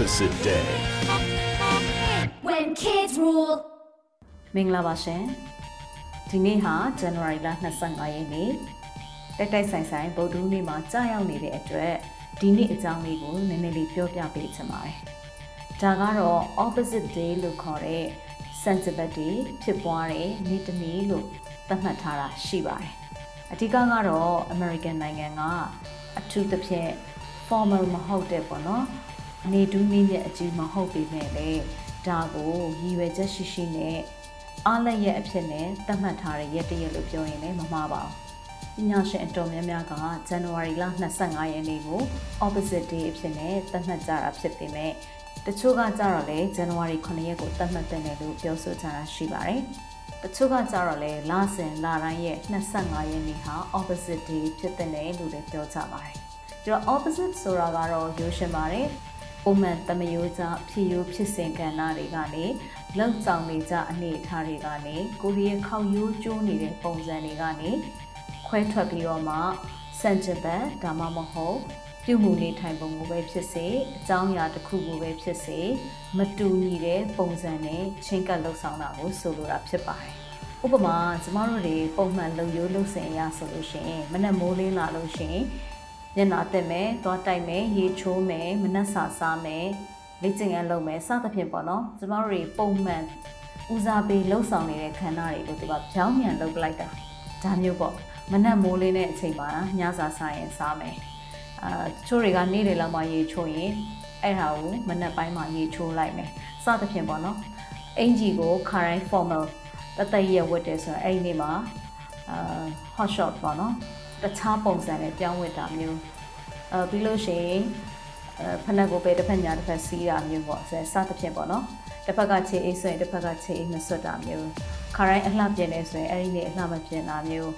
opposite day. When kids rule. မင်္ဂလာပါရှင်ဒီနေ့ဟာ January လ25ရက်နေ့တိုက်တိုက်ဆိုင်ဆိုင်ဗုဒ္ဓဦးနေ့မှာကြာရောက်နေတဲ့အတွက်ဒီနေ့အကြောင်းလေးကိုနည်းနည်းလေးပြောပြပေးချင်ပါတယ်ဒါကတော့ opposite day လို့ခေါ်တဲ့ sensitivity ဖြစ်ပွားတဲ့နေ့တစ်နေ့လို့သတ်မှတ်ထားတာရှိပါတယ်အဓိကကတော့ American နိုင်ငံကအထူးသဖြင့် formal မဟုတ်တဲ့ပေါ့နော်အ နေတူးနည်းနဲ့အကြီးမဟုတ်ပေမဲ့လည်းဒါကိုရည်ရွယ်ချက်ရှိရှိနဲ့အားလက်ရဲ့အဖြစ်နဲ့သတ်မှတ်ထားတဲ့ရက်တရက်လို့ပြောရင်လည်းမမှားပါဘူးပညာရှင်အတော်များများကဇန်နဝါရီလ25ရက်နေ့ကို opposite day အဖြစ်နဲ့သတ်မှတ်ကြတာဖြစ်ပေမဲ့တချို့ကကြတော့လေဇန်နဝါရီ9ရက်ကိုသတ်မှတ်တဲ့တယ်လို့ပြောဆိုကြတာရှိပါတယ်တချို့ကကြတော့လေလစဉ်လတိုင်းရဲ့25ရက်နေ့ဟာ opposite day ဖြစ်တဲ့တယ်လို့လည်းပြောကြပါတယ်။ဒါတော့ opposite ဆိုတာကတော့ရိုးရှင်းပါတယ်။ ပုံမှန်တမယိုးကြဖြစ်ရိုးဖြစ်စဉ်ကဏ္ဍတွေကနေလောက်ဆောင်နေကြအနေအထားတွေကနေကိုရီးယားခေါက်ရိုးကျိုးနေတဲ့ပုံစံတွေကနေခွဲထွက်ပြီးတော့မှစံချဘတ်ဒါမှမဟုတ်ပြုမှုနေထိုင်ပုံကိုပဲဖြစ်စေအကြောင်းအရာတစ်ခုကိုပဲဖြစ်စေမတူညီတဲ့ပုံစံနဲ့ချင်းကပ်လှုပ်ဆောင်တာကိုဆိုလိုတာဖြစ်ပါတယ်။ဥပမာကျမတို့တွေပုံမှန်လုံရိုးလှုပ်စင်အရဆိုလို့ရှိရင်မနက်မိုးလင်းလာလို့ရှိရင် ညနာတက်မယ်၊သွားတိုက်မယ်၊ရေချိုးမယ်၊မနက်စာစားမယ်လေ့ကျင့်ခန်းလုပ်မယ်စသဖြင့်ပေါ့နော်ကျမတို့တွေပုံမှန်ဦးစားပေးလှုပ်ဆောင်နေတဲ့ခန္ဓာတွေကိုသူကပြောင်းပြန်လုပ်လိုက်တာဒါမျိုးပေါ့မနက်မိုးလင်းတဲ့အချိန်မှာညစာစားရင်စားမယ်အာတချို့တွေကနေ့လယ်လောက်မှရေချိုးရင်အဲ့ဒါကိုမနက်ပိုင်းမှရေချိုးလိုက်မယ်စသဖြင့်ပေါ့နော်အင်ဂျီကိုခါတိုင်း formal တသက်ရဝတ်တယ်ဆိုတော့အဲ့ဒီနေ့မှာအာ hot shot ပေါ့နော် တခြားပုံစံနဲ့ပြောင်းဝတ်တာမျိုးအဲပြီးလို့ရှိရင်အဲဖနက်ကိုပဲတစ်ဖက်ညာတစ်ဖက်စီးတာမျိုးပေါ့ဆဲစသဖြင့်ပေါ့နော်တစ်ဖက်ကခြေအိတ်ဆိုရင်တစ်ဖက်ကခြေအိတ်မဆွတ်တာမျိုးခါတိုင်းအလှပြင်နေဆိုရင်အဲ့ဒီနေ့အလှမပြင်တာမျိုး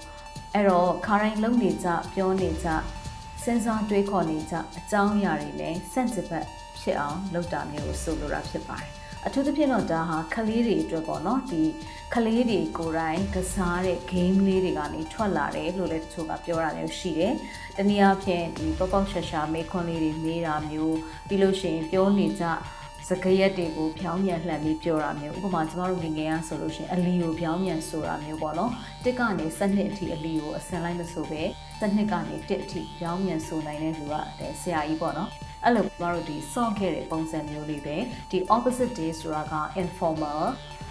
အဲ့တော့ခါတိုင်းလုံနေကြပြောနေကြစဉ်းစားတွေးခေါ်နေကြအကြောင်းအရာတွေလည်းစန့်ကျင်ဘက်ဖြစ်အောင်လုပ်တာမျိုးကိုဆိုလိုတာဖြစ်ပါတယ် အထူးသဖြင့်တော့ဒါဟာကလေးတွေအတွက်ပေါ့နော်ဒီကလေးတွေကိုယ်တိုင်ကစားတဲ့ game လေးတွေကနေထွက်လာတယ်လို့လည်းတချို့ကပြောတာမျိုးရှိတယ်။တနည်းအားဖြင့်ဒီပေါက်ပေါက်ရှာရှာမေးခွန်းလေးတွေမေးတာမျိုးပြီးလို့ရှိရင်ပြောနေကြစကရက်တွေကိုဖြောင်းမြန်လှန်ပြီးပြောတာမျိုးဥပမာကျမတို့ငငယ်ရဆိုလို့ရှိရင်အလီကိုဖြောင်းမြန်ဆိုတာမျိုးပေါ့နော်တစ်ကနေစနစ်အထိအလီကိုအစင်လိုက်မဆိုပဲစနစ်ကနေတစ်အထိဖြောင်းမြန်ဆိုနိုင်တဲ့လူကဆရာကြီးပေါ့နော် အဲ့လိုကျမတို့ဒီစော့ခဲ့တဲ့ပုံစံမျိုးလေးပဲဒီ opposite day ဆိုတာက informal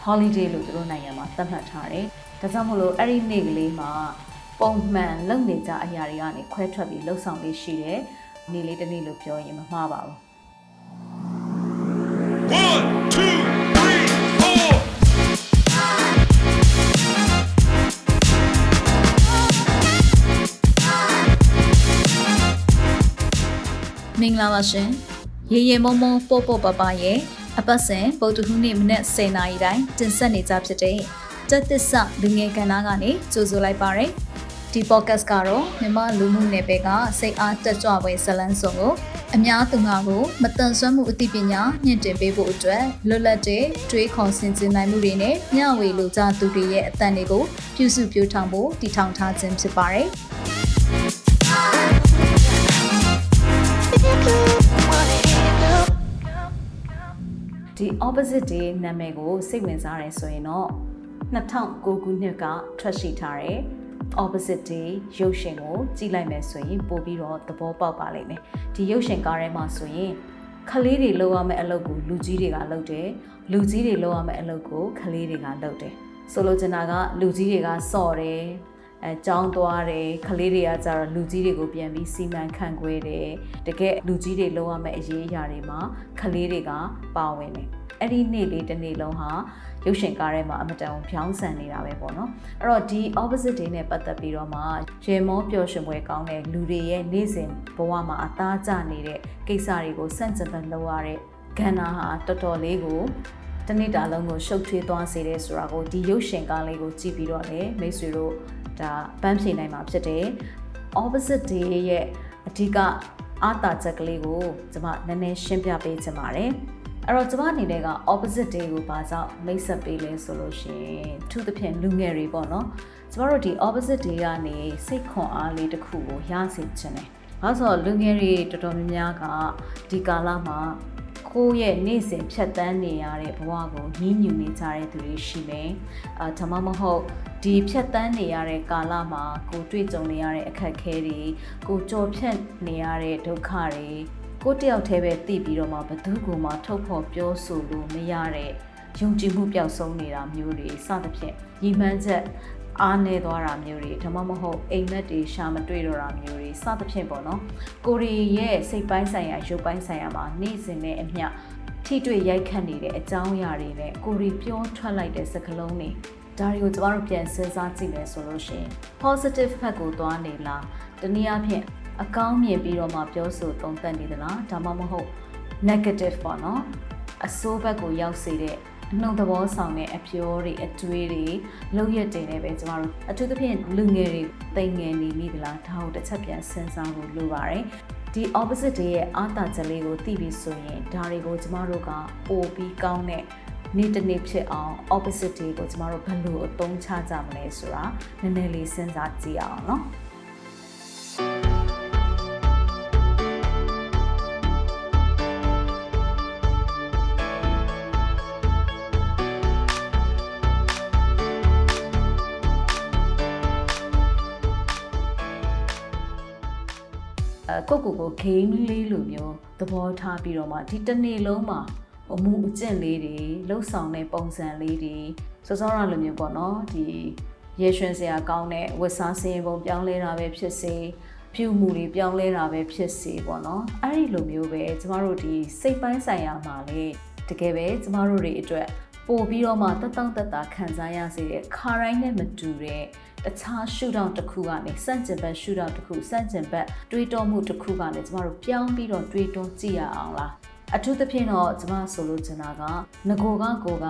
holiday လို့တို့နိုင်ငံမှာသတ်မှတ်ထားတယ်ဒါကြောင့်မို့လို့အဲ့ဒီနေ့ကလေးမှာပုံမှန်လုပ်နေကြအရာတွေကနေခွဲထွက်ပြီးလှုပ်ဆောင်လေးရှိတယ်နေ့လေးတစ်နေ့လို့ပြောရင်မမှားပါဘူး1 2 မင်္ဂလာပါရှင်ရေရေမုံမုံပို့ပို့ပပရဲ့အပတ်စဉ်ပုတ်တခုနေ့မနေ့10နာရီတိုင်းတင်ဆက်နေကြဖြစ်တဲ့တက်သစ္စာလူငယ်ကဏ္ဍကနေကြိုဆိုလိုက်ပါရယ်ဒီ podcast ကတော့မြန်မာလူမှုနယ်ပယ်ကစိတ်အားတက်ကြွပွဲဇလန်းစုံကိုအများသူငါကိုမတန်ဆွမ်းမှုအသိပညာညှင့်တင်ပေးဖို့အတွက်လွတ်လပ်တဲ့တွေးခေါ်ဆင်ခြင်နိုင်မှုတွေနဲ့မျှဝေလိုကြသူတွေရဲ့အသံတွေကိုပြုစုပြောင်းထောင်ဖို့တည်ထောင်ထားခြင်းဖြစ်ပါတယ်။ ဒီ opposite day နာမည်ကိုစိတ်ဝင်စားတယ်ဆိုရင်တော့2009ခုနှစ်ကထွက်ရှိထားတဲ့ opposite day ရုပ်ရှင်ကိုကြည့်လိုက်မယ်ဆိုရင်ပို့ပြီးတော့သဘောပေါက်ပါလိမ့်မယ်ဒီရုပ်ရှင်ကားထဲမှာဆိုရင်ခလေးတွေလုပ်ရမယ့်အလုပ်ကိုလူကြီးတွေကလုပ်တယ်လူကြီးတွေလုပ်ရမယ့်အလုပ်ကိုခလေးတွေကလုပ်တယ်ဆိုလိုချင်တာကလူကြီးတွေကစော့တယ် အဲကြောင်းသွားတယ်ခလေးတွေကကြတော့လူကြီးတွေကိုပြန်ပြီးစီမံခန့်ခွဲတယ်တကယ်လူကြီးတွေလုပ်ရမယ့်အရေးအရာတွေမှာခလေးတွေကပါဝင်တယ်အဲ့ဒီနေ့လေးတစ်နေ့လုံးဟာရုပ်ရှင်ကားထဲမှာအမတန်ဖြောင်းဆန်နေတာပဲပေါ့နော်အဲ့တော့ဒီ opposite day နဲ့ပတ်သက်ပြီးတော့မှရေမောပျော်ရွှင်ပွဲကောင်းတဲ့လူတွေရဲ့နေ့စဉ်ဘဝမှာအသားကျနေတဲ့ကိစ္စတွေကိုစန့်ကျင်ဘက်လုပ်ရတဲ့ကဏ္ဍဟာတော်တော်လေးကို တနေ့တာလုံးကိုရှုပ်ထွေးသွားစေတယ်ဆိုတာကိုဒီရုပ်ရှင်ကားလေးကိုကြည့်ပြီးတော့လေမိတ်ဆွေတို့ဒါပန်းဖြေနိုင်မှာဖြစ်တယ် opposite day ရဲ့အဓိကအာသာချက်ကလေးကိုကျွန်မနည်းနည်းရှင်းပြပေးချင်ပါတယ်အဲ့တော့ကျွန်မအနေနဲ့က opposite day ကိုဘာကြောင့်မိတ်ဆက်ပေးလဲဆိုလို့ရှိရင်သူသဖြင့်လူငယ်တွေပေါ့နော်ကျွန်တော်တို့ဒီ opposite day ကနေစိတ်ခွန်အားလေးတစ်ခုကိုရစေချင်တယ်။ဘာလို့ဆိုတော့လူငယ်တွေတော်တော်များများကဒီကာလမှာ ကိုယ့်ရဲ့နေ့စဉ်ဖြတ်တန်းနေရတဲ့ဘဝကိုညှဉ်းညူနေကြတဲ့သူတွေရှိမယ်။အာဒါမှမဟုတ်ဒီဖြတ်တန်းနေရတဲ့ကာလမှာကိုတွေ့ကြုံနေရတဲ့အခက်အခဲတွေကိုကြော်ဖြတ်နေရတဲ့ဒုက္ခတွေကိုတယောက်တည်းပဲသိပြီးတော့မှဘသူကမှထုတ်ဖော်ပြောဆိုလို့မရတဲ့ယုံကြည်မှုပျောက်ဆုံးနေတာမျိုးတွေစသဖြင့်ညီမှန်းချက် အားနေသွားတာမျိုးတွေဒါမှမဟုတ်အိမ်မက်တွေရှာမတွေ့တော့တာမျိုးတွေစသဖြင့်ပေါ့နော်ကိုရီရဲ့စိတ်ပိုင်းဆိုင်ရာရုပ်ပိုင်းဆိုင်ရာမှာနေ့စဉ်နဲ့အမျှထိတွေ့ရိုက်ခတ်နေတဲ့အကြောင်းအရာတွေနဲ့ကိုရီပြောထွက်လိုက်တဲ့စကားလုံးတွေဒါတွေကိုကျမတို့ပြန်စဉ်းစားကြည့်မယ်ဆိုလို့ရှိရင် positive ဘက်ကိုသွားနေလားတနည်းအားဖြင့်အကောင်းမြင်ပြီးတော့မှပြောဆိုသုံးသပ်နေသလားဒါမှမဟုတ် negative ပေါ့နော်အဆိုးဘက်ကိုရောက်စေတဲ့ အနှုတ်သဘောဆောင်တဲ့အပြောတွေအတွေးတွေလောက်ရက်တင်နေပဲကျမတို့အထူးသဖြင့်လူငယ်တွေတိမ်ငယ်နေမိသလားဒါကိုတစ်ချက်ပြန်စဉ်းစားဖို့လိုပါတယ်ဒီ opposite တွေရဲ့အာသာချက်လေးကိုသိပြီးဆိုရင်ဒါတွေကိုကျမတို့ကပိုပြီးကောင်းတဲ့နေ့တစ်နေ့ဖြစ်အောင် opposite တွေကိုကျမတို့ဘယ်လိုအသုံးချကြမလဲဆိုတာနည်းနည်းလေးစဉ်းစားကြည့်အောင်เนาะ ကိုကိုကို game လေးလိုမျိုးသဘောထားပြီးတော့မှဒီတစ်နေ့လုံးမှာအမှုအကျင့်လေးတွေလှုပ်ဆောင်တဲ့ပုံစံလေးတွေစောစောရလိုမျိုးပေါ့နော်ဒီရေရွှင်စရာကောင်းတဲ့ဝတ်စားစင်ပုံပြောင်းလဲတာပဲဖြစ်စေပြုမှုတွေပြောင်းလဲတာပဲဖြစ်စေပေါ့နော်အဲ့ဒီလိုမျိုးပဲကျမတို့ဒီစိတ်ပိုင်းဆိုင်ရာမှာလေတကယ်ပဲကျမတို့တွေအတွက်ပို့ပြီးတော့မှတက်တောင့်တက်တာခံစားရစေတဲ့ခါတိုင်းနဲ့မတူတဲ့ တခြားရှုထောင့်တစ်ခုကနေစန့်ကျင်ဘက်ရှုထောင့်တစ်ခုစန့်ကျင်ဘက်တွေးတောမှုတစ်ခုကနေကျမတို့ပြောင်းပြီးတော့တွေးတောကြည့်ရအောင်လားအထူးသဖြင့်တော့ကျမဆိုလိုချင်တာကငကိုကကိုက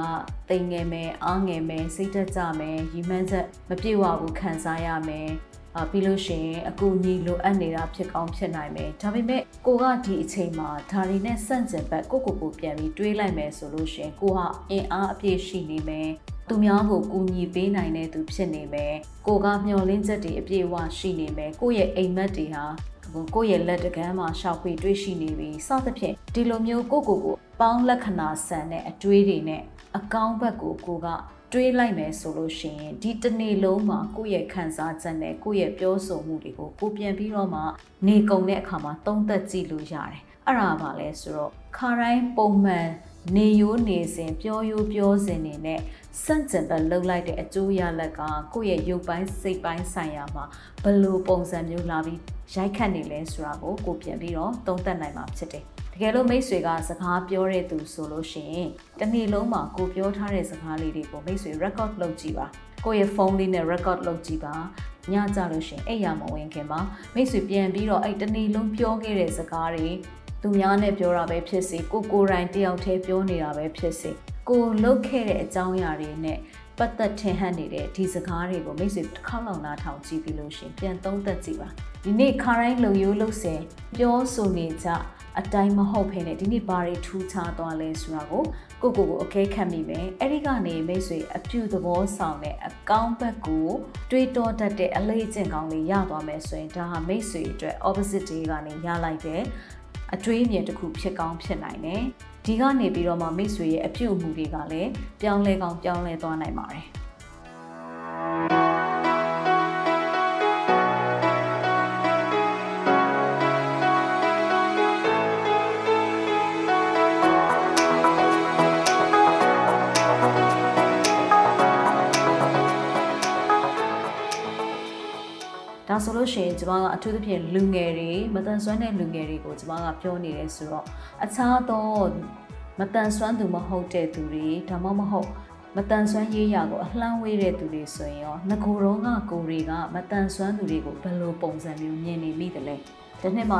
တိမ်ငယ်မယ်အားငယ်မယ်စိတ်သက်ကြမယ်ရီမှန်းချက်မပြေဝဘူးခံစားရမယ်အာပြီးလို့ရှိရင်အကူအညီလိုအပ်နေတာဖြစ်ကောင်းဖြစ်နိုင်မယ်ဒါပေမဲ့ကိုကဒီအချိန်မှာဒါတွေနဲ့ဆန့်ကျင်ဘက်ကိုကိုကိုပြန်ပြီးတွေးလိုက်မယ်ဆိုလို့ရှိရင်ကိုဟာအင်အားအပြည့်ရှိနေမယ် သူများကိုကူညီပေးနိုင်တဲ့သူဖြစ်နေမယ်ကိုကမျှော်လင့်ချက်တွေအပြည့်အဝရှိနေမယ်ကိုရဲ့အိမ်မက်တွေဟာကိုယ့်ရဲ့လက်တကမ်းမှာရှောက်ခွေတွေးရှိနေပြီစသဖြင့်ဒီလိုမျိုးကိုကိုကိုပေါင်းလက္ခဏာဆန်တဲ့အတွေးတွေနဲ့အကောင်းဘက်ကိုကိုကတွေးလိုက်မယ်ဆိုလို့ရှိရင်ဒီတစ်နေ့လုံးမှာကိုယ့်ရဲ့ခံစားချက်နဲ့ကိုယ့်ရဲ့ပြောဆိုမှုတွေကိုကိုပြန်ပြီးတော့မှနေကုန်တဲ့အခါမှာသုံးသပ်ကြည့်လို့ရတယ်အဲ့ဒါပါလဲဆိုတော့ခါတိုင်းပုံမှန် နေရိုးနေစဉ်ပြောရိုးပြောစဉ်နေနဲ့စန့်ကျင်ဘက်လှုပ်လိုက်တဲ့အကျိုးရလက်ကကိုယ့်ရဲ့ရုပ်ပိုင်းစိတ်ပိုင်းဆိုင်ရာမှာဘယ်လိုပုံစံမျိုးလာပြီးရိုက်ခတ်နေလဲဆိုတာကိုကိုပြန်ပြီးတော့သုံးသပ်နိုင်မှာဖြစ်တယ်တကယ်လို့မိတ်ဆွေကစကားပြောတဲ့သူဆိုလို့ရှိရင်တစ်နေ့လုံးမှာကိုပြောထားတဲ့စကားလေးတွေကိုမိတ်ဆွေ record လုပ်ကြည့်ပါကိုယ့်ရဲ့ဖုန်းလေးနဲ့ record လုပ်ကြည့်ပါညကြလို့ရှိရင်အဲ့ရမဝင်ခင်မှာမိတ်ဆွေပြန်ပြီးတော့အဲ့တနေ့လုံးပြောခဲ့တဲ့စကားတွေ သူများနဲ့ပြောတာပဲဖြစ်စေကိုကိုယ်တိုင်တယောက်တည်းပြောနေတာပဲဖြစ်စေကိုလုတ်ခဲ့တဲ့အကြောင်းအရာတွေနဲ့ပတ်သက်ထင်ဟပ်နေတဲ့ဒီစကားတွေကိုမိတ်ဆွေတစ်ခါလောက်နားထောင်ကြည့်ပြီးလို့ရှင်ပြန်သုံးသပ်ကြည့်ပါဒီနေ့ခါတိုင်းလုံရိုးလုံစင်ပြောဆိုနေကြအတိုင်းမဟုတ်ဖ ೇನೆ ဒီနေ့ဘာတွေထူးခြားသွားလဲဆိုတာကိုကိုကိုကိုအကဲခတ်မိမယ်အဲ့ဒီကနေမိတ်ဆွေအပြူသဘောဆောင်တဲ့အကောင့်ဘက်ကိုတွေးတောတတ်တဲ့အလေးအကျင့်ကောင်းလေးရသွားမယ်ဆိုရင်ဒါဟာမိတ်ဆွေအတွက် opposite တွေကနေရလိုက်တဲ့ အတွေးအမြင်တစ်ခုဖြစ်ကောင်းဖြစ်နိုင်တယ်ဒီကနေပြီးတော့မှမိတ်ဆွေရဲ့အပြုအမူတွေကလည်းပြောင်းလဲကောင်းပြောင်းလဲသွားနိုင်ပါတယ် လို့ရှိရင်ကျမကအထူးသဖြင့်လူငယ်တွေမတန်ဆွမ်းတဲ့လူငယ်တွေကိုကျမကပြောနေတယ်ဆိုတော့အခြားသောမတန်ဆွမ်းသူမဟုတ်တဲ့သူတွေဒါမှမဟုတ်မတန်ဆွမ်းရေးရာကိုအလှမ်းဝေးတဲ့သူတွေဆိုရင်ရောငကိုယ်တော့ကကိုတွေကမတန်ဆွမ်းသူတွေကိုဘယ်လိုပုံစံမျိုးမြင်နေမိတယ်လဲဒီနှစ်မှာ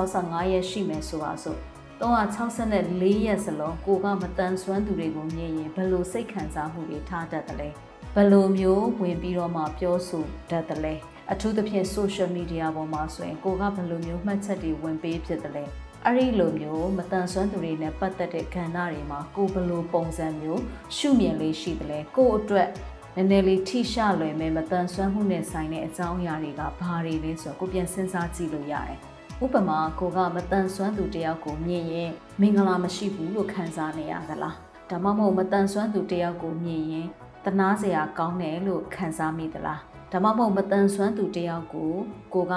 365ရက်ရှိမယ်ဆိုတာဆို364ရက်စလုံးကိုကမတန်ဆွမ်းသူတွေကိုမြင်ရင်ဘယ်လိုစိတ်ခံစားမှုတွေထားတတ်တယ်လဲဘယ်လိုမျိုးဝင်ပြီးတော့မှပြောဆိုတတ်တယ်လဲ အထူးသဖြင့် social media ပေါ်မှာဆိုရင်ကိုကဘယ်လိုမျိုးမှတ်ချက်တွေဝင်ပေးဖြစ်တယ်လဲအဲ့ဒီလိုမျိုးမတန်ဆွမ်းသူတွေနဲ့ပတ်သက်တဲ့ကဏ္ဍတွေမှာကိုဘယ်လိုပုံစံမျိုးရှုမြင်လေးရှိတယ်လဲကိုအတွက်နည်းနည်းလေးထိရှလွယ်မဲ့မတန်ဆွမ်းမှုနဲ့ဆိုင်တဲ့အကြောင်းအရာတွေကဘာတွေလဲဆိုတော့ကိုပြန်စဉ်းစားကြည့်လို့ရတယ်ဥပမာကိုကမတန်ဆွမ်းသူတယောက်ကိုမြင်ရင်မင်္ဂလာမရှိဘူးလို့ခံစားနေရသလားဒါမှမဟုတ်မတန်ဆွမ်းသူတယောက်ကိုမြင်ရင်တနာစရာကောင်းတယ်လို့ခံစားမိသလား ဒါမှမဟုတ်မတန်ဆွမ်းသူတယောက်ကိုကိုက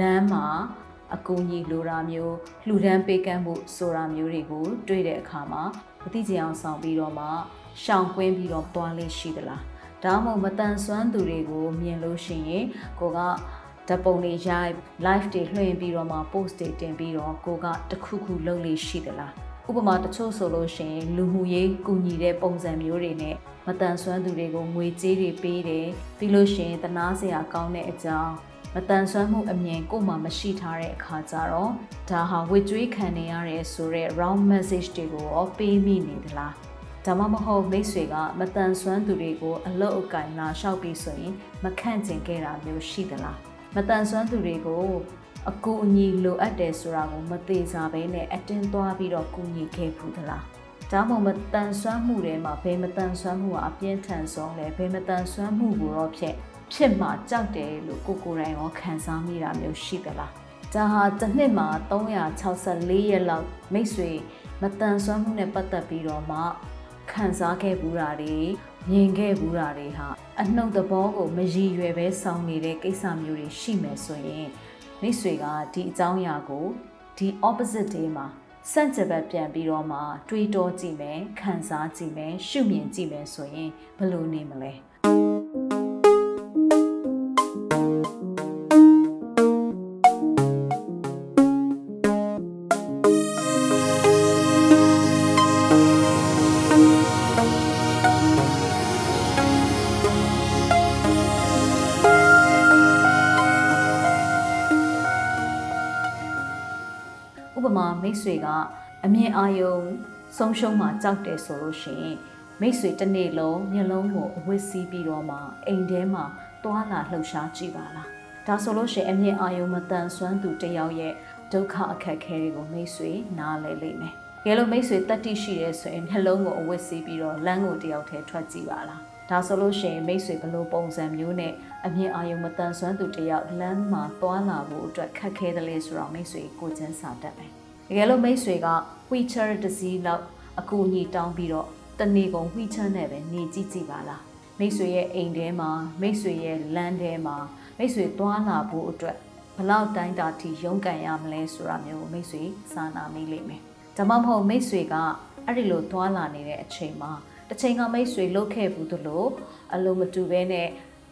လမ်းမှာအကူအညီလိုတာမျိုးလှူဒန်းပေးကမ်းမှုဆိုတာမျိုးတွေကိုတွေ့တဲ့အခါမှာမသိကြအောင်ဆောင်ပြီးတော့မှရှောင်ကွင်းပြီးတော့တွားလေးရှိသလားဒါမှမဟုတ်မတန်ဆွမ်းသူတွေကိုမြင်လို့ရှိရင်ကိုကဓာတ်ပုံတွေရိုက် live တွေလွှင့်ပြီးတော့မှ post တွေတင်ပြီးတော့ကိုကတခုခုလုပ်လေးရှိသလား ဥပမာတချို့ဆိုလို့ရှိရင်လူမှုရေးကူညီတဲ့ပုံစံမျိုးတွေနဲ့မတန်ဆွမ်းသူတွေကိုငွေကြေးတွေပေးတယ်ပြီးလို့ရှိရင်တနာစရာကောင်းတဲ့အကြောင်းမတန်ဆွမ်းမှုအမြင်ကိုမှမရှိထားတဲ့အခါကျတော့ဒါဟာဝေကျွေးခံနေရတဲ့ဆိုတဲ့ round message တွေကိုရောပေးမိနေသလားဒါမှမဟုတ်မိတ်ဆွေကမတန်ဆွမ်းသူတွေကိုအလုတ်အကင်လာလျှောက်ပြီးဆိုရင်မခန့်ကျင်ခဲ့တာမျိုးရှိသလားမတန်ဆွမ်းသူတွေကို အကူအညီလိုအပ်တယ်ဆိုတာကိုမသေးစားဘဲနဲ့အတင်းသွားပြီးတော့ကူညီခဲ့ဘူးသလားဒါမှမဟုတ်မတန်ဆွမ်းမှုတွေမှာဘယ်မတန်ဆွမ်းမှုကအပြင်းထန်ဆုံးလဲဘယ်မတန်ဆွမ်းမှုကိုတော့ဖြစ်ဖြစ်မှကြောက်တယ်လို့ကိုကိုယ်တိုင်ရောခံစားမိတာမျိုးရှိသလားဒါဟာတစ်နှစ်မှာ364ရက်လောက်မိတ်ဆွေမတန်ဆွမ်းမှုနဲ့ပတ်သက်ပြီးတော့မှခံစားခဲ့ဘူးတာတွေမြင်ခဲ့ဘူးတာတွေဟာအနှုတ်သဘောကိုမရည်ရွယ်ပဲဆောင်နေတဲ့ကိစ္စမျိုးတွေရှိမယ်ဆိုရင် မိတ်ဆွေကဒီအကြောင်းအရာကိုဒီ opposite day မှာစန့်ကျင်ဘက်ပြန်ပြီးတော့မှတွေးတောကြည့်မယ်ခံစားကြည့်မယ်ရှုမြင်ကြည့်မယ်ဆိုရင်ဘယ်လိုနေမလဲ ကအမြင်အာရုံဆုံးရှုံးမှကြောက်တယ်ဆိုလို့ရှိရင်မိတ်ဆွေတစ်နေ့လုံးမျက်လုံးကိုအဝတ်စည်းပြီးတော့မှအိမ်ထဲမှာတွာလာလှုပ်ရှားကြည့်ပါလားဒါဆိုလို့ရှိရင်အမြင်အာရုံမတန်ဆွမ်းသူတစ်ယောက်ရဲ့ဒုက္ခအခက်အခဲတွေကိုမိတ်ဆွေနားလည်လိမ့်မယ်။ကဲလို့မိတ်ဆွေတတ်တိရှိရဲဆိုရင်မျက်လုံးကိုအဝတ်စည်းပြီးတော့လမ်းကိုတယောက်ထဲထွက်ကြည့်ပါလား။ဒါဆိုလို့ရှိရင်မိတ်ဆွေဘလို့ပုံစံမျိုးနဲ့အမြင်အာရုံမတန်ဆွမ်းသူတယောက်လမ်းမှာတွာလာဖို့အတွက်ခက်ခဲတယ်လေဆိုတော့မိတ်ဆွေကိုကျန်းစာတတ်မယ်။ တကယ်လို့မိတ်ဆွေက wheelchair တစ်စီးလောက်အကူအညီတောင်းပြီးတော့တနေ့ကုန် wheelchair နဲ့ပဲနေကြည့်ကြည့်ပါလား။မိတ်ဆွေရဲ့အိမ်ထဲမှာမိတ်ဆွေရဲ့လမ်းထဲမှာမိတ်ဆွေတွာလာဖို့အတွက်ဘလောက်တိုင်းတာထိရုန်းကန်ရမလဲဆိုတာမျိုးမိတ်ဆွေစာနာမိလိမ့်မယ်။ဒါမှမဟုတ်မိတ်ဆွေကအဲ့ဒီလိုတွာလာနေတဲ့အချိန်မှာတစ်ချိန်ကမိတ်ဆွေလုတ်ခဲ့ဘူးသလိုအလုံးမတူဘဲနဲ့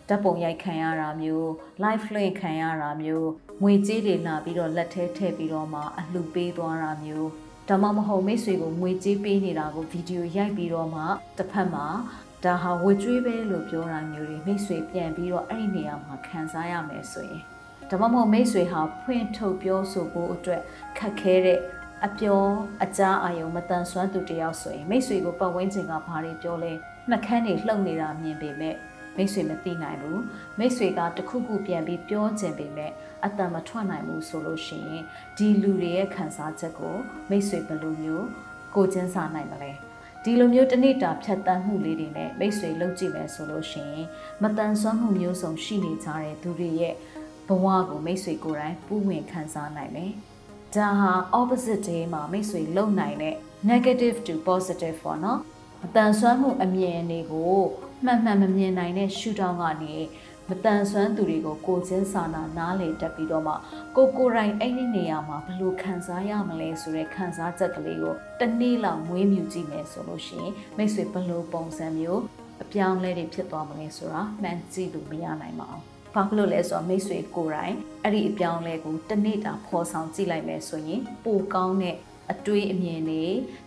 ဓာတ်ပုံရိုက်ခံရတာမျိုး live link ခံရတာမျိုး ငွေကြေးတွေလာပြီးတော့လက်ထဲထည့်ပြီးတော့မှအလှပေးသွားတာမျိုးဒါမှမဟုတ်မိတ်ဆွေကိုငွေကြေးပေးနေတာကိုဗီဒီယိုရိုက်ပြီးတော့မှတစ်ဖက်မှာဒါဟာဝေကျွေးပဲလို့ပြောတာမျိုးတွေမိတ်ဆွေပြန်ပြီးတော့အဲ့ဒီနေရာမှာခံစားရမယ်ဆိုရင်ဒါမှမဟုတ်မိတ်ဆွေဟာဖွင့်ထုတ်ပြောဆိုဖို့အတွက်ခက်ခဲတဲ့အပြောအကြားအာယုံမတန်ဆွမ်းသူတယောက်ဆိုရင်မိတ်ဆွေကိုပတ်ဝန်းကျင်ကဘာတွေပြောလဲနှက်ခမ်းတွေလှုပ်နေတာမြင်ပေမဲ့ မိတ်ဆွေမသိနိုင်ဘူးမိတ်ဆွေကတခုခုပြန်ပြီးပြောချင်ပေမဲ့အတန်မထွက်နိုင်ဘူးဆိုလို့ရှိရင်ဒီလူတွေရဲ့ခံစားချက်ကိုမိတ်ဆွေဘယ်လိုမျိုးကိုကျင်းစာနိုင်မလဲဒီလိုမျိုးတနေ့တာဖြတ်တန်းမှုလေးတွေနဲ့မိတ်ဆွေလုပ်ကြည့်မယ်ဆိုလို့ရှိရင်မတန်ဆွမ်းမှုမျိုးစုံရှိနေကြတဲ့သူတွေရဲ့ဘဝကိုမိတ်ဆွေကိုယ်တိုင်ပူးဝင်ခံစားနိုင်မယ်။ဒါဟာ opposite day မှာမိတ်ဆွေလုံနိုင်တဲ့ negative to positive ပေါ့နော်။မတန်ဆွမ်းမှုအမြင်တွေကို မှန်မှန်မမြင်နိုင်တဲ့ရှုထောင့်ကနေမတန်ဆွမ်းသူတွေကိုကိုချင်းစာနာနားလေတက်ပြီးတော့မှကိုကိုရိုင်းအဲ့ဒီနေရာမှာဘယ်လိုခံစားရမလဲဆိုတဲ့ခံစားချက်ကလေးကိုတနေ့လောက်မွေးမြူကြည့်မယ်ဆိုလို့ရှိရင်မိတ်ဆွေဘယ်လိုပုံစံမျိုးအပြောင်းလဲတွေဖြစ်သွားမလဲဆိုတာမှန်ကြည့်လို့မရနိုင်ပါဘူး။ဘာဖြစ်လို့လဲဆိုတော့မိတ်ဆွေကိုယ်တိုင်အဲ့ဒီအပြောင်းလဲကိုတနေ့တာဖော်ဆောင်ကြည့်လိုက်မယ်ဆိုရင်ပိုကောင်းတဲ့ အတွေးအမြင်တွေ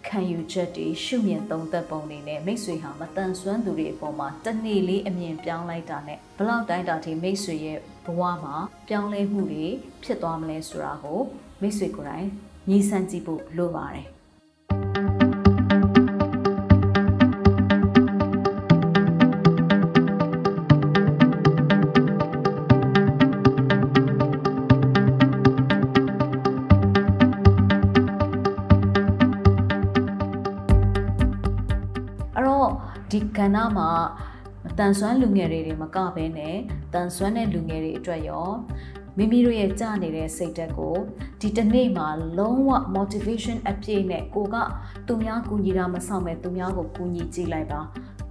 ခံယူချက်တွေရှုမြင်သုံးသပ်ပုံတွေနဲ့မိတ်ဆွေဟာမတန်ဆွမ်းသူတွေအပေါ်မှာတနေ့လေးအမြင်ပြောင်းလိုက်တာနဲ့ဘလောက်တိုင်းတာထိမိတ်ဆွေရဲ့ဘဝမှာပြောင်းလဲမှုတွေဖြစ်သွားမလဲဆိုတာကိုမိတ်ဆွေကိုယ်တိုင်ညီစမ်းကြည့်ဖို့လိုပါတယ် ကဏ္ဍမှာတန်ဆွမ်းလူငယ်တွေတွေမကဘဲနဲ့တန်ဆွမ်းတဲ့လူငယ်တွေအတွက်ရောမိမိတို့ရဲ့ကြာနေတဲ့စိတ်ဓာတ်ကိုဒီတစ်နေ့မှာလုံးဝ motivation အပြည့်နဲ့ကိုကသူများကူညီတာမဆောင်မဲ့သူများကိုကူညီကြည့်လိုက်ပါ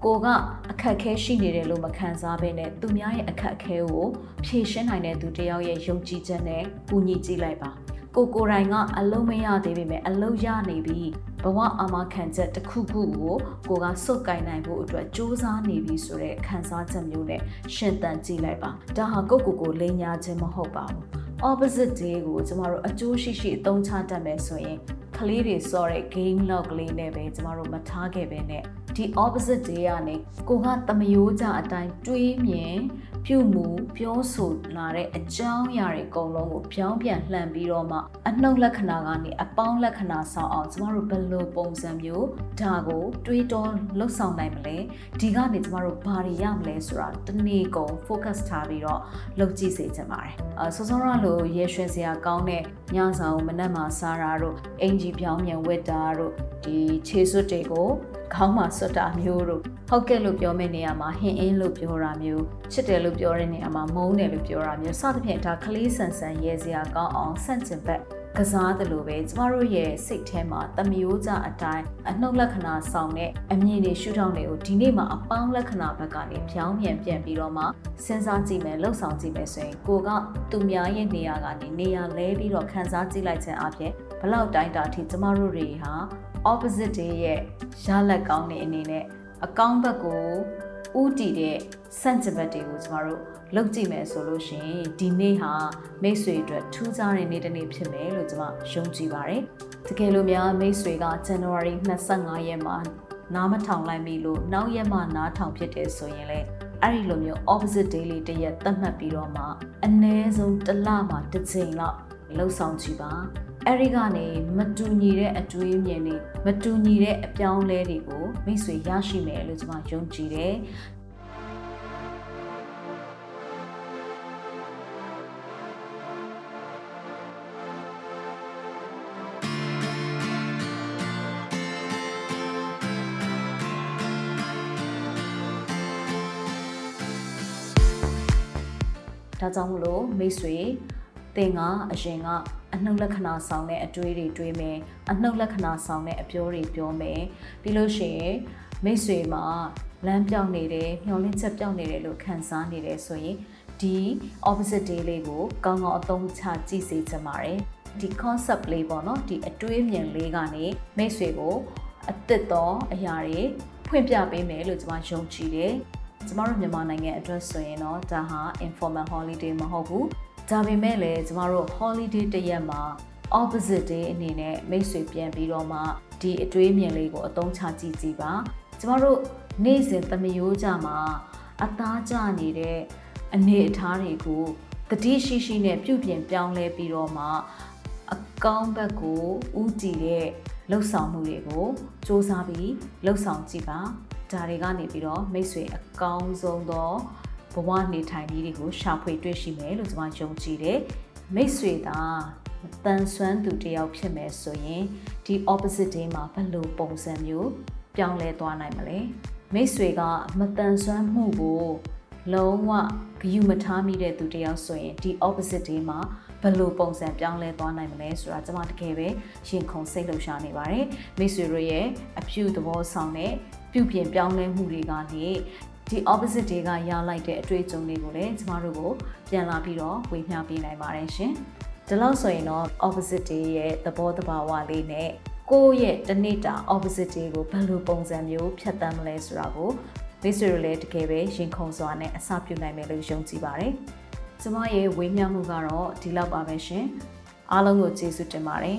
ကိုကအခက်အခဲရှိနေတယ်လို့မခံစားဘဲနဲ့သူများရဲ့အခက်အခဲကိုဖြေရှင်းနိုင်တဲ့သူတစ်ယောက်ရဲ့ယုံကြည်ချက်နဲ့ကူညီကြည့်လိုက်ပါ ကိုကိုယ်တိုင်ကအလုံးမရသေးပေမဲ့အလုံးရနေပြီဘဝအာမခံချက်တစ်ခုခုကိုကိုကစွတ်ကင်နိုင်ဖို့အတွက်စူးစမ်းနေပြီဆိုတဲ့ခံစားချက်မျိုးနဲ့ရှင်သန်ကြည့်လိုက်ပါဒါဟာကိုကိုကိုလိန်ညာခြင်းမဟုတ်ပါဘူး opposite day ကိုကျမတို့အကျိုးရှိရှိအသုံးချတတ်မယ်ဆိုရင်ကလေးတွေစောတဲ့ game log ကလေးနဲ့ပဲကျမတို့မထားခဲ့ပဲနဲ့ ဒီ opposite day ကနေကိုကတမယိုးကြအတိုင်းတွေးမြင်ပြုမှုပြောဆိုလာတဲ့အကြောင်းအရာတွေအကုန်လုံးကိုပြောင်းပြန်လှန်ပြီးတော့မှအနှုတ်လက္ခဏာကနေအပေါင်းလက္ခဏာဆောင်အောင်ကျမတို့ဘယ်လိုပုံစံမျိုးဒါကိုတွေးတောလှုပ်ဆောင်နိုင်မလဲဒီကနေကျမတို့ဘာတွေရမလဲဆိုတာတနေ့ကုန် focus ထားပြီးတော့လုပ်ကြည့်စေချင်ပါတယ်အဲစောစောရလို့ရေရွှင်စရာကောင်းတဲ့ညဆောင်မနက်မှာစားတာတို့အင်ဂျီပြောင်းမြန်ဝတ်တာတို့ဒီခြေစွပ်တွေကို ခေါင်းမှာဆွတ်တာမျိုးတို့ဟုတ်ကဲ့လို့ပြောမယ့်နေရာမှာဟင်အင်းလို့ပြောတာမျိုးချစ်တယ်လို့ပြောတဲ့နေရာမှာမုန်းတယ်လို့ပြောတာမျိုးစသဖြင့်ဒါကလေးဆန်ဆန်ရဲစရာကောင်းအောင်ဆန့်ကျင်ဘက်ကစားတယ်လို့ပဲကျမတို့ရဲ့စိတ်ထဲမှာတမျိုးကြအတိုင်းအနှုတ်လက္ခဏာဆောင်တဲ့အမြင်တွေရှုထောင့်တွေကိုဒီနေ့မှာအပေါင်းလက္ခဏာဘက်ကနေပြောင်းပြန်ပြန်ပြီးတော့မှစဉ်းစားကြည့်မယ်လှုပ်ဆောင်ကြည့်မယ်ဆိုရင်ကိုကသူများရဲ့နေရာကနေနေရာလဲပြီးတော့ခံစားကြည့်လိုက်ခြင်းအပြင် ဘလောက်တိုင်းတာထိကျမတို့တွေဟာ opposite တွေရဲ့ရလက်ကောင်းတဲ့အနေနဲ့အကောင်းဘက်ကိုဥတည်တဲ့စန့်ကျင်ဘက်တွေကိုကျမတို့လုပ်ကြည့်မယ်ဆိုလို့ရှိရင်ဒီနေ့ဟာမိတ်ဆွေအတွက်ထူးခြားတဲ့နေ့တစ်နေ့ဖြစ်မယ်လို့ကျမယုံကြည်ပါတယ်။တကယ်လို့များမိတ်ဆွေက January 25ရက်မှာနားမထောင်လိုက်ပြီလို့နောက်ရက်မှနားထောင်ဖြစ်တယ်ဆိုရင်လည်းအဲ့ဒီလိုမျိုး opposite day လေးတစ်ရက်သတ်မှတ်ပြီးတော့မှအနည်းဆုံးတစ်လမှတစ်ချိန်လောက်လှုပ်ဆောင်ကြည့်ပါ အဲ့ဒီကနေမတူညီတဲ့အတွေးမြင်တွေမတူညီတဲ့အပြောင်းလဲတွေကိုမိတ်ဆွေရရှိမယ်လို့ကျွန်မယုံကြည်တယ်ဒါကြောင့်မလို့မိတ်ဆွေသင်ကအရင်က အနှုတ်လက္ခဏာဆောင်တဲ့အတွေးတွေတွေးမယ်အနှုတ်လက္ခဏာဆောင်တဲ့အပြောတွေပြောမယ်ပြီးလို့ရှိရင်မိတ်ဆွေမှာလမ်းပြောင်းနေတယ်မျောလင်းချက်ပြောင်းနေတယ်လို့ခံစားနေတယ်ဆိုရင်ဒီ opposite day လေးကိုကောင်းကောင်းအသုံးချကြည့်စေချင်ပါတယ်ဒီ concept လေးပေါ့နော်ဒီအတွေးမြင်လေးကနေမိတ်ဆွေကိုအသစ်သောအရာတွေဖွင့်ပြပေးမယ်လို့ကျွန်မယုံကြည်တယ်ကျမတို့မြန်မာနိုင်ငံအတွက်ဆိုရင်တော့ဒါဟာ informal holiday မဟုတ်ဘူး ဒါပေမဲ့လည်းကျမတို့ holiday တစ်ရက်မှာ opposite day အနေနဲ့မိတ်ဆွေပြန်ပြီးတော့မှဒီအတွေးမြင်လေးကိုအသုံးချကြည့်ကြည့်ပါကျမတို့နေ့စဉ်သမယိုးကြမှာအသားကျနေတဲ့အနေအထားတွေကိုတတိရှိရှိနဲ့ပြုပြင်ပြောင်းလဲပြီးတော့မှအကောင်းဘက်ကိုဥတည်တဲ့လှုပ်ဆောင်မှုတွေကိုစ조사ပြီးလှုပ်ဆောင်ကြည့်ပါဒါတွေကနေပြီးတော့မိတ်ဆွေအကောင်းဆုံးသော ဘဝနေထိုင်နည်းတွေကိုရှာဖွေတွေ့ရှိမယ်လို့ကျွန်မယုံကြည်တယ်မိတ်ဆွေသာမတန်ဆွမ်းသူတယောက်ဖြစ်မယ်ဆိုရင်ဒီ opposite day မှာဘယ်လိုပုံစံမျိုးပြောင်းလဲသွားနိုင်မလဲမိတ်ဆွေကမတန်ဆွမ်းမှုကိုလုံးဝဂယုမထားမိတဲ့သူတယောက်ဆိုရင်ဒီ opposite day မှာဘယ်လိုပုံစံပြောင်းလဲသွားနိုင်မလဲဆိုတာကျွန်မတကယ်ပဲရင်ခုန်စိတ်လှုပ်ရှားနေပါတယ်မိတ်ဆွေတို့ရဲ့အဖြူသဘောဆောင်တဲ့ပြုပြင်ပြောင်းလဲမှုတွေကနေ ဒီ opposite day ကရလိုက်တဲ့အတွေ့အကြုံတွေကိုလည်းကျမတို့ကိုပြန်လာပြီးတော့ဝေမျှပေးနိုင်ပါတယ်ရှင်ဒီလောက်ဆိုရင်တော့ opposite day ရဲ့သဘောတဘာဝလေးနဲ့ကိုယ့်ရဲ့တနေ့တာ opposite day ကိုဘယ်လိုပုံစံမျိုးဖြတ်သန်းမလဲဆိုတာကိုမိတ်ဆွေတို့လည်းတကယ်ပဲရင်ခုန်စွာနဲ့အစပြုနိုင်မယ်လို့ယုံကြည်ပါတယ်ကျမရဲ့ဝေမျှမှုကတော့ဒီလောက်ပါပဲရှင်အားလုံးကိုကျေးဇူးတင်ပါတယ်